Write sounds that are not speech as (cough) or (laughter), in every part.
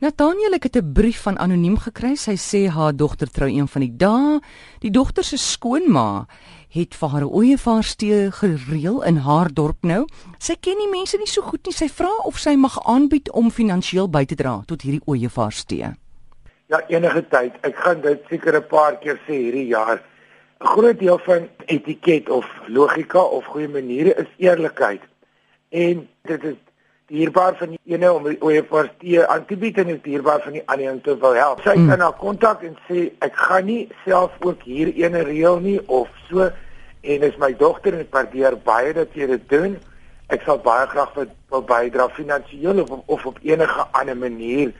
Nathaniel het 'n brief van anoniem gekry. Sy sê haar dogter trou een van die dae. Die dogter se skoonma het vir haar 'n ooievaarsstee gereël in haar dorp nou. Sy ken die mense nie so goed nie. Sy vra of sy mag aanbied om finansiëel by te dra tot hierdie ooievaarsstee. Ja, enige tyd. Ek gaan dit seker 'n paar keer sê hierdie jaar. 'n Groot deel van etiket of logika of goeie maniere is eerlikheid. En dit is dierbaar van die ene om oor partye aan te bied en is dierbaar van die ander om te wil help. Sy mm. kan na kontak en sê ek gaan nie self ook hier ene reël nie of so en is my dogter en ek waardeer baie dat jy dit doen. Ek sal baie graag wil bydra finansiëel of of op enige ander manier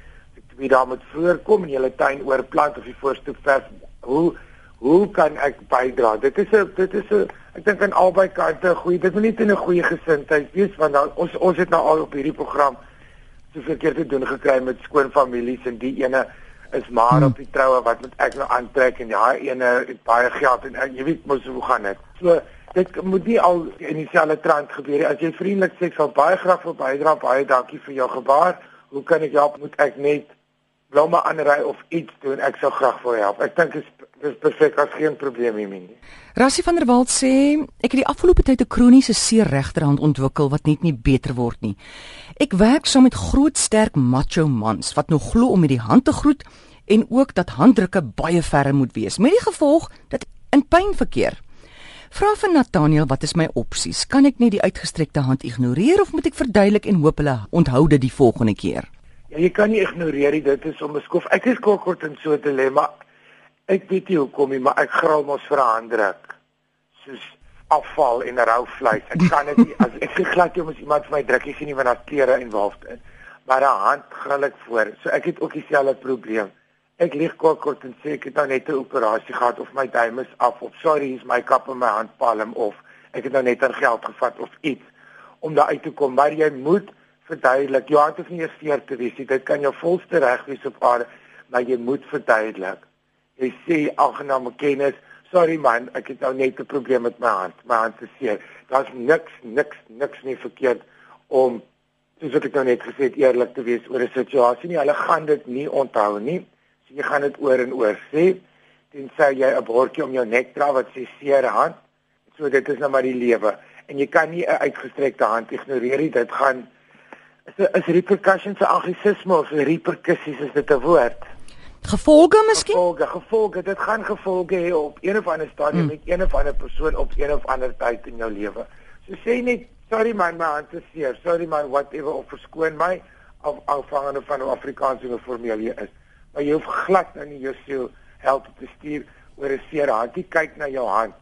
weet daar moet voorkom en julle tuin oorplant of die voorstoep vers. Hoe hoe kan ek bydra? Dit is 'n dit is 'n ek dink aan albei kante goeie. Dit moet net in 'n goeie gesindheid wees want nou, ons ons het nou al op hierdie program soveel keer te doen gekry met skoon families en die ene is maar hmm. op die troue wat moet ek nou aantrek en daai ene het baie geld en, en jy weet mos hoe gaan dit. So dit moet nie al in dieselfde trant gebeur nie. As jy vriendelik sê ek sal baie graag wil bydra, baie dankie vir jou gebaar. Hoe kan ek help? Moet ek net blomme aanry of iets doen? Ek sou graag wil help. Ek dink dit is dis perfek as geen probleem hiermee nie. Rassie van der Walt sê ek het die afgelope tyd 'n kroniese seer regterhand ontwikkel wat net nie beter word nie. Ek werk saam met groot sterk macho mans wat nog glo om met die hand te groet en ook dat handdrukke baie ferm moet wees met die gevolg dat in pyn verkeer. Vra van Nathaniel wat is my opsies? Kan ek net die uitgestrekte hand ignoreer of moet ek verduidelik en hoop hulle onthou dit die volgende keer? Ja, jy kan nie ignoreer nie, dit is om beskof. Ek is kort in so 'n dilemma. Ek weet nie hoekom nie, maar ek gril mos vir 'n handdruk. Soos afval en rou vleis. Ek kan dit nie as ek glad jy mos iemand vir my drukkie sien nie want daar klere involved in. Maar 'n hand gril ek voor. So ek het ook dieselfde probleem. Ek lieg kort kort en sê ek het nou net 'n operasie gehad of my duim is af of sorry, hier's my kap in my handpalm of ek het nou net 'n geld gevat of iets om daar uit te kom. Maar jy moet verduidelik. Jou hand is nie eers seer te wees nie. Dit kan jou volste reg wees op aarde, maar jy moet verduidelik jy sê algename kennis, sorry man, ek het nou net 'n probleem met my hand. My hand is seer. Daar's niks niks niks nie verkeerd om soos ek nou net gesê het eerlik te wees oor 'n situasie nie. Hulle gaan dit nie onthou nie. So jy gaan dit oor en oor sê. Tensy jy 'n bordjie om jou nek dra wat sê seer hand. So dit is nou maar die lewe. En jy kan nie 'n uitgestrekte hand ignoreer nie. Dit gaan is is repercussions 'n anglisisme of repercussies is dit 'n woord? Gevolge miskien? Gevolge, gevolge. Dit gaan gevolge hê op een of ander stadium mm. met een of ander persoon op een of ander tyd in jou lewe. So sê net sorry man, my hand is seer. Sorry man, whatever of verskoon my of afhangende van hoe Afrikaans en formeel jy is. Maar jy hoef glad nou nie jou siel help te stuur oor 'n seer hand. Jy kyk na jou hand.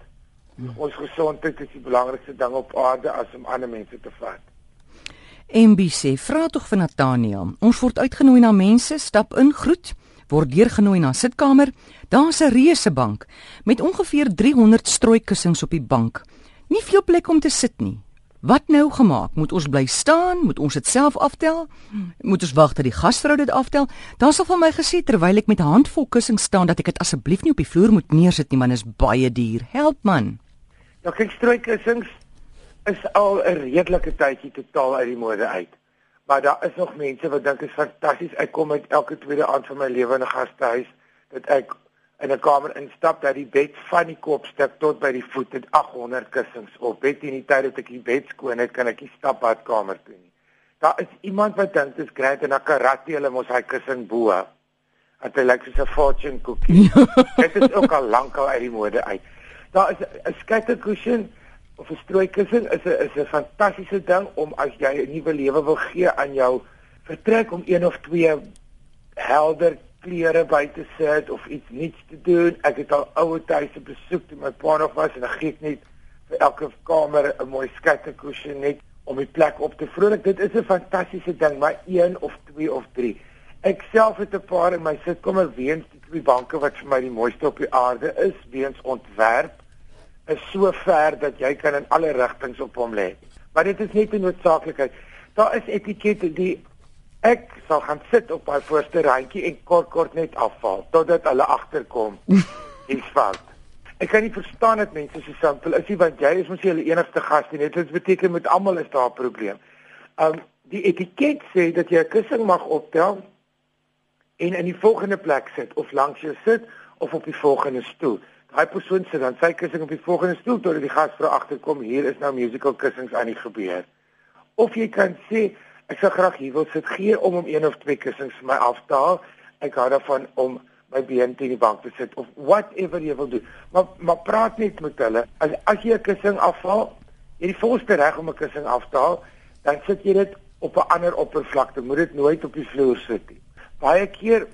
Mm. Ons gesondheid is die belangrikste ding op aarde as om ander mense te vat. MBC, vra tog vir Nathaniel. Ons word uitgenooi na mense, stap in, groet word deurgenooi na sitkamer. Daar's 'n reuse bank met ongeveer 300 strooikussings op die bank. Nie veel plek om te sit nie. Wat nou gemaak? Moet ons bly staan? Moet ons dit self aftel? Moet ons wag dat die gasvrou dit aftel? Daar sal van my gesê terwyl ek met 'n handvol kussings staan dat ek dit asseblief nie op die vloer moet neersit nie, man, is baie duur. Help man. Nou kyk strooikussings is al 'n redelike tydjie totaal uit die mode uit. Maar daar is nog mense wat dink dit is fantasties. Ek kom met elke tweede aand van my lewe in 'n gastehuis dat ek in 'n kamer instap dat die bed van die kopstuk tot by die voet het 800 kussings op. Bed in die tyd dat ek die bed skoon het, kan ek nie stap badkamer toe nie. Daar is iemand wat dink dit is great en 'n karate hulle mos hy kussing bo. Dat hy lyk soos 'n fortune cookie. (laughs) dit is ook al lank al uit die mode uit. Daar is 'n skater cushion of 'n strooikussing is 'n is 'n fantastiese ding om as jy 'n nuwe lewe wil gee aan jou vertrek om een of twee helder klere by te sit of iets nuuts te doen. Ek het al ouer tuise besoek toe my pa nog was en dan gee ek net vir elke kamer 'n mooi skatekussing net om die plek op te vrolik. Dit is 'n fantastiese ding, maar een of twee of drie. Ek self het 'n paar in my sitkamer weens die twee banke wat vir my die mooiste op die aarde is, weens ontwerp is so ver dat jy kan in alle rigtings op hom lê. Maar dit is net 'n noodsaaklikheid. Daar is etikette die ek sal gaan sit op my voorste randjie en kort kort net afval totdat hulle agterkom. (laughs) Dis fout. Ek kan nie verstaan dat mense so simpel is nie want jy is mos die enigste gas nie. Dit beteken met almal is daar 'n probleem. Um die etiket sê dat jy 'n kussing mag optel en in die volgende plek sit of langs jou sit of op die volgende stoel. Daai persoon sit dan sy kussing op die volgende stoel totdat die gasvrou agterkom hier is nou musical kussings aan die gebeur. Of jy kan sê ek sou graag hier wil sit gee om om een of twee kussings vir my af te haal. Ek hou daarvan om my been teen die bank te sit of whatever jy wil doen. Maar maar praat net met hulle. As as jy 'n kussing afhaal, jy het die volste reg om 'n kussing af te haal, dan sit jy dit op 'n ander oppervlakte. Moet dit nooit op die vloer sit nie. Baie keer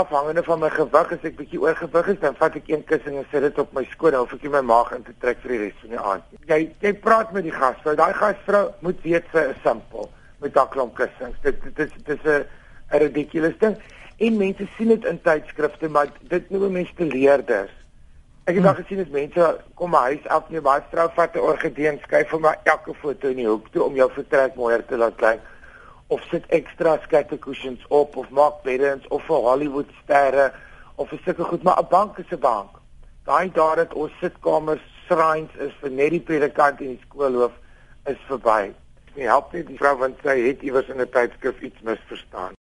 afhangende van my gewig as ek bietjie oorgewig is, dan vat ek een kussing en sit dit op my skoot, dan hoef ek nie my maag in te trek vir die res van die aand nie. Jy jy praat met die gasvrou. Daai gasvrou moet weet sy is simpel met daai klomp kussings. Dit dit is dit is 'n 'n ridiculous ding en mense sien dit in tydskrifte maar dit noem mense teleerders. Ek het hmm. al gesien as mense kom my huis af nee baie vrou vat 'n orgidee skryf vir my elke foto in die hoek toe om jou vertrek mooier te laat lyk of sit ekstra scatter cushions op of maak beddens of vir Hollywood sterre of vir sulke goed maar 'n bank is 'n bank. Daai daar dat ons sitkamers shrines is vir net die predikant en die skoolhoof is verby. Dit help nie die vrou want sy het iewers in 'n tydskrif iets misverstaan.